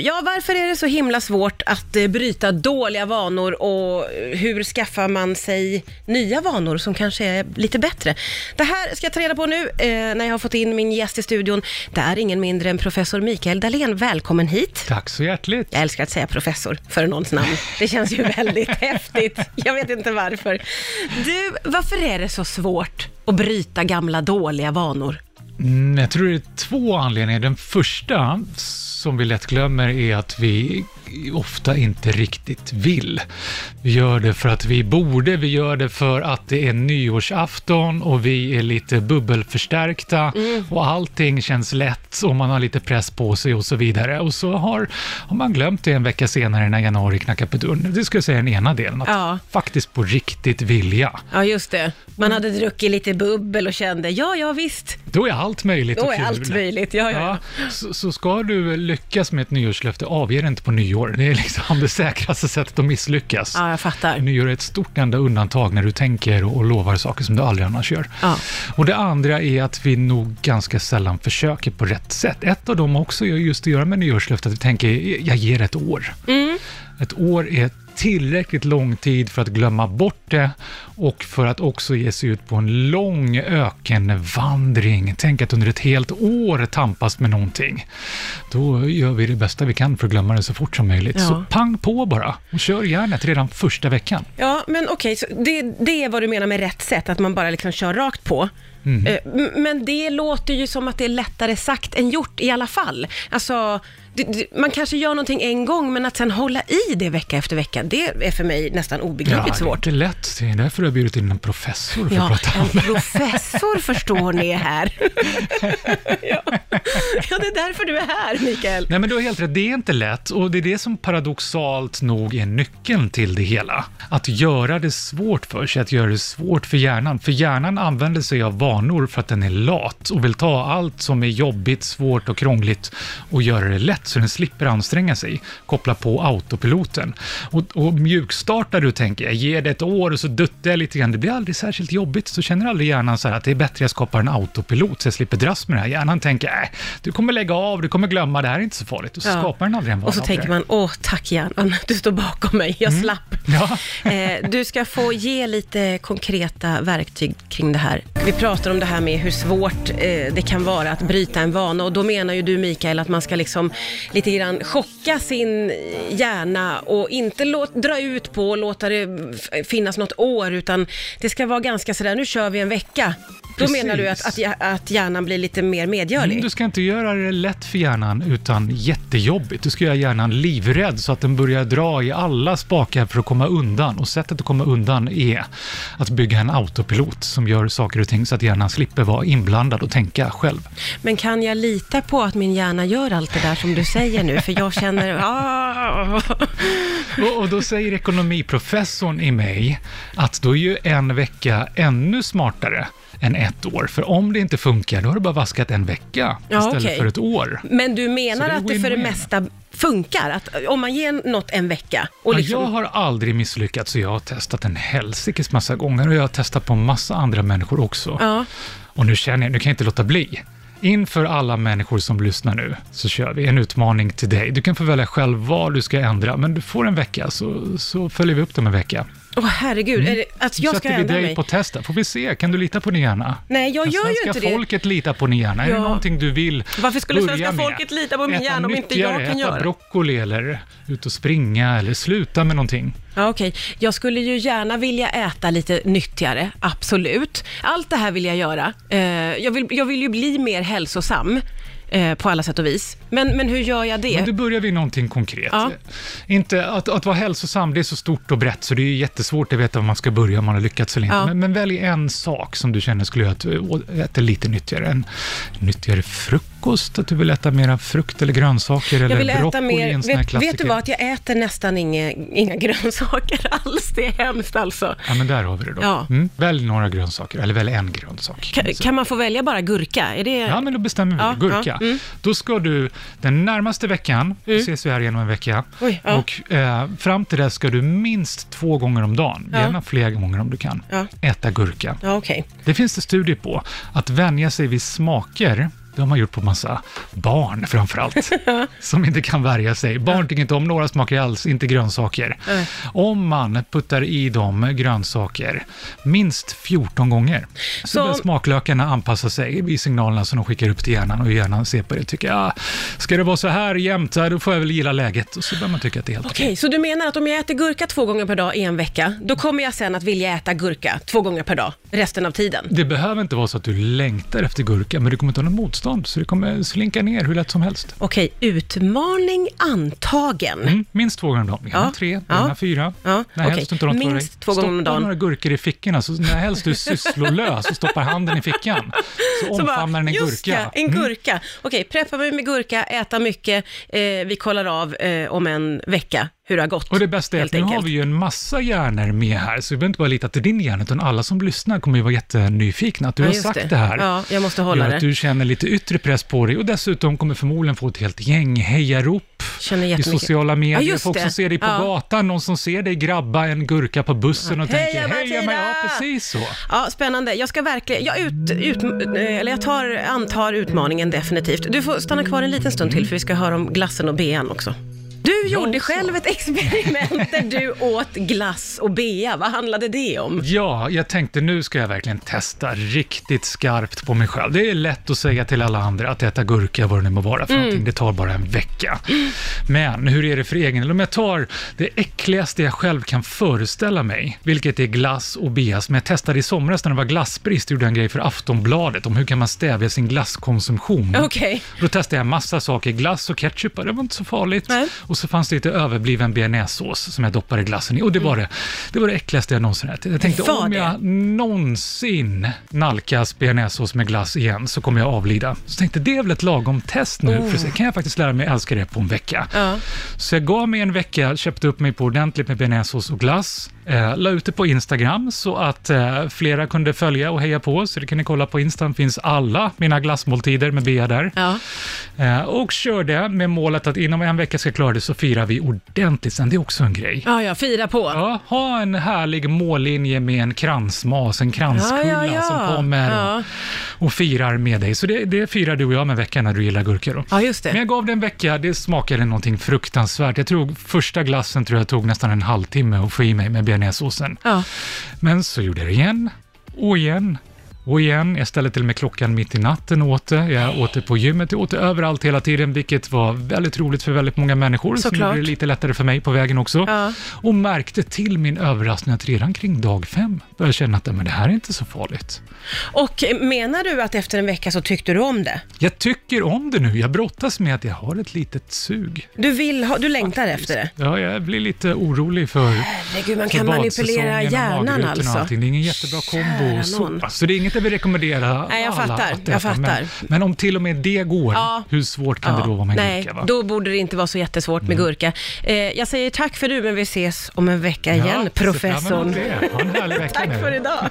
Ja, varför är det så himla svårt att eh, bryta dåliga vanor och eh, hur skaffar man sig nya vanor som kanske är lite bättre? Det här ska jag ta reda på nu eh, när jag har fått in min gäst i studion. Det är ingen mindre än professor Mikael Dahlén. Välkommen hit. Tack så hjärtligt. Jag älskar att säga professor före någons namn. Det känns ju väldigt häftigt. Jag vet inte varför. Du, varför är det så svårt att bryta gamla dåliga vanor? Mm, jag tror det är två anledningar. Den första, som vi lätt glömmer, är att vi ofta inte riktigt vill. Vi gör det för att vi borde, vi gör det för att det är nyårsafton och vi är lite bubbelförstärkta Mm. och allting känns lätt och man har lite press på sig och så vidare. Och så har, har man glömt det en vecka senare när januari knackar på dörren. Det skulle jag säga är den ena delen, att Ja. faktiskt på riktigt vilja. Ja, just det. Man hade druckit lite bubbel och kände, ja, ja visst, Då är allt möjligt då och är kul. allt möjligt. Ja, ja. Ja, så, så ska du lyckas med ett nyårslöfte, avge det inte på nyår. Det är liksom det säkraste sättet att misslyckas. ja jag fattar. Nyår är ett stort enda undantag när du tänker och, och lovar saker som du aldrig annars gör. Ja. Och det andra är att vi nog ganska sällan försöker på rätt sätt. Ett av dem också är just att göra med nyårslöftet, att vi tänker, jag ger ett år. Mm. Ett år är tillräckligt lång tid för att glömma bort det och för att också ge sig ut på en lång ökenvandring. Tänk att under ett helt år tampas med någonting. Då gör vi det bästa vi kan för att glömma det så fort som möjligt. Ja. Så pang på bara och kör järnet redan första veckan. Ja, men okej, så det, det är vad du menar med rätt sätt, att man bara liksom kör rakt på. Mm. Eh, Men det låter ju som att det är lättare sagt än gjort i alla fall. Alltså, man kanske gör någonting en gång, men att sen hålla i det vecka efter vecka, det är för mig nästan obegripligt det är svårt. inte lätt. Det är därför jag har bjudit in en professor för Ja, att prata om en professor förstår ni här. ja. ja, det är därför du är här, Mikael. Nej, men du har helt rätt. Det är inte lätt och det är det som paradoxalt nog är nyckeln till det hela. Att göra det svårt för sig, att göra det svårt för hjärnan. För hjärnan använder sig av vanor för att den är lat och vill ta allt som är jobbigt, svårt och krångligt och göra det lätt så den slipper anstränga sig. Koppla på autopiloten. Och, och mjukstartar du tänker, jag ger det ett år och så duttar jag lite grann. Det blir aldrig särskilt jobbigt. Så känner aldrig hjärnan så här att det är bättre jag skapar en autopilot så jag slipper dras med det här. Hjärnan tänker, äh, du kommer lägga av, du kommer glömma, det här är inte så farligt. Och så Ja. skapar den aldrig en vana Och så tänker man, åh tack hjärnan, du står bakom mig, jag slapp. Ja. Eh, du ska få ge lite konkreta verktyg kring det här. Vi pratar om det här med hur svårt eh, det kan vara att bryta en vana och då menar ju du Mikael att man ska liksom lite grann chocka sin hjärna och inte låt, dra ut på och låta det finnas något år utan det ska vara ganska sådär, nu kör vi en vecka. Då Precis. menar du att, att, att hjärnan blir lite mer medgörlig? Mm, Du ska inte göra det lätt för hjärnan utan jättejobbigt. Du ska göra hjärnan livrädd så att den börjar dra i alla spakar för att komma undan. Och sättet att komma undan är att bygga en autopilot som gör saker och ting så att hjärnan slipper vara inblandad och tänka själv. Men kan jag lita på att min hjärna gör allt det där som du säger nu? För jag känner... Och, och då säger ekonomiprofessorn i mig att då är ju en vecka ännu smartare än ett år. För om det inte funkar, då har du bara vaskat en vecka Ja, istället okej. för ett år. Men du menar Så det att det för det mesta funkar? Att om man ger något en vecka och Ja, liksom... Jag har aldrig misslyckats och jag har testat en helsikes massa gånger och jag har testat på massa andra människor också. Ja. Och nu känner jag, nu kan jag inte låta bli. Inför alla människor som lyssnar nu så kör vi en utmaning till dig. Du kan få välja själv vad du ska ändra, men du får en vecka så, så följer vi upp dem en vecka. Åh herregud, är det, att jag ska Sätter vi ändra dig mig? på testa, får vi se, kan du lita på din hjärna? Nej, jag Kan gör ju svenska inte det. folket lita på din hjärna? Är det Ja. någonting du vill Varför skulle börja svenska med? folket lita på min Äta hjärna om inte jag kan äta göra det? broccoli eller ut och springa eller sluta med någonting. Ja, okej. Jag skulle ju gärna vilja äta lite nyttigare, absolut. Allt det här vill jag göra. Eh, jag, vill, jag vill ju bli mer hälsosam eh, på alla sätt och vis. Men, men hur gör jag det? Men då börjar vi någonting konkret. Ja. Inte, att, att vara hälsosam, det är så stort och brett, så det är jättesvårt att veta var man ska börja, om man har lyckats eller inte. Ja. Men, men välj en sak som du känner skulle göra att du äter lite nyttigare. En nyttigare frukost, att du vill äta mera frukt eller grönsaker, Jag eller vill äta mer, vet, vet du vad, att jag äter nästan inga, inga grönsaker alls. Det är hemskt alltså. Ja, men där har vi det då. Ja. Mm. Välj några grönsaker, eller välj en grönsak. Kan, kan man få välja bara gurka? Är det... Ja, men då bestämmer vi Ja, Gurka. ja, mm. Då ska du den närmaste veckan, vi ses vi här igen om en vecka, Oj, ja. och eh, fram till dess ska du minst två gånger om dagen, gärna fler gånger om du kan, äta gurka. Ja, okej. Det finns det studier på, att vänja sig vid smaker Det har man gjort på massa barn framförallt, som inte kan värja sig. Barn tycker inte om några smaker alls, inte grönsaker. Nej. Om man puttar i dem grönsaker minst 14 gånger, så, Så- börjar smaklökarna anpassa sig i signalerna som de skickar upp till hjärnan och hjärnan ser på det och tycker, ja, ska det vara så här jämt, ja, då får jag väl gilla läget. Och så börjar man tycka att det är helt Okej, så du menar att om jag äter gurka två gånger per dag i en vecka, då kommer jag sen att vilja äta gurka två gånger per dag resten av tiden? Det behöver inte vara så att du längtar efter gurka, men du kommer inte ha något motstånd, så det kommer slinka ner hur lätt som helst. Okej, utmaning antagen. Mm, minst två gånger om dagen. Gärna Ja. tre, Ja. gärna fyra. Ja, när helst du inte har. Minst två gånger om Stoppa dagen. några gurkor i fickorna, så när helst du är sysslolös och stoppar handen i fickan, så omfamnar den en just gurka. Ja, en Mm. gurka. Okej, preppa mig med gurka, äta mycket. Eh, vi kollar av eh, om en vecka hur det har gått. Och det bästa är att nu enkelt. har vi ju en massa hjärnor med här, så vi behöver inte bara lita till din hjärna, utan alla som lyssnar kommer ju vara jättenyfikna. Att du Ja, har sagt det, här Ja, jag måste hålla gör det. att du känner lite yttre press på dig och dessutom kommer förmodligen få ett helt gäng hejarop i sociala medier. Ja, Folk som det. ser dig på Ja. gatan, någon som ser dig grabba en gurka på bussen och Heja tänker heja mig, ja Martina!" precis så. Ja, spännande. Jag ska verkligen, jag, ut, ut, eller jag tar, antar utmaningen definitivt. Du får stanna kvar en liten stund till för vi ska höra om glassen och bean också. Du gjorde själv ett experiment där du åt glass och bea. Vad handlade det om? Ja, jag tänkte nu ska jag verkligen testa riktigt skarpt på mig själv. Det är lätt att säga till alla andra att äta gurka, vad det nu må vara för någonting, det tar bara en vecka. Men hur är det för egen del? Om jag tar det äckligaste jag själv kan föreställa mig, vilket är glass och bea, som jag testade i somras när det var glassbrist, gjorde jag en grej för Aftonbladet om hur kan man stävja sin glasskonsumtion. Okej. Då testade jag massa saker, glass och ketchup, det var inte så farligt. Nej. Och så fanns det lite överbliven bearnaisesås som jag doppade glassen i. Och det var det, det, var det äckligaste jag någonsin ätit. Jag tänkte om det? jag någonsin nalkas bearnaisesås med glass igen så kommer jag avlida. Så tänkte det är väl ett lagom test nu, för att se, kan jag faktiskt lära mig älska det på en vecka? Oh. Ja. Så jag gav mig en vecka, köpte upp mig på ordentligt med bearnaisesås och glass, eh, la ut det på Instagram så att eh, flera kunde följa och heja på, så det kan ni kolla på Insta, finns alla mina glassmåltider med bea där. Ja. Eh, och körde med målet att inom en vecka ska jag klara det, så firar vi ordentligt sen. Det är också en grej. ja, ja, fira på. Ja, ha en härlig mållinje med en kransmas, en kranskulla Ja, ja, ja. som kommer Ja. och, och firar med dig. Så det, det firar du och jag med veckan när du gillar gurkor. Då. Ja, just Men det. jag gav det en vecka, det smakade någonting fruktansvärt. Jag tror första glassen tror jag tog nästan en halvtimme att få i mig med bearnaisesåsen. Ja. Men så gjorde jag det igen och igen och igen. Jag ställde till och med klockan mitt i natten åt det. Jag åt det på gymmet, jag åt det överallt hela tiden, vilket var väldigt roligt för väldigt många människor. Så Såklart. gjorde det lite lättare för mig på vägen också. Ja. Och märkte till min överraskning att redan kring dag fem började jag känna att "Nej, men det här är inte så farligt. Och menar du att efter en vecka så tyckte du om det? Jag tycker om det nu. Jag brottas med att jag har ett litet sug. Du, vill ha, du längtar efter det? Ja, jag blir lite orolig för Herregud, man för kan manipulera hjärnan och alltså. allting. Det är ingen jättebra kombo. Så det är inget jag vill rekommendera Nej, jag alla fattar, att jag äta. fattar. Men, men om till och med det går, Ja. hur svårt kan det då vara med Nej, gurka? Va? Mm. då borde det inte vara så jättesvårt med gurka. Eh, jag säger tack för nu, men vi ses om en vecka igen, Ja, professorn. Ha en härlig vecka Tack för idag.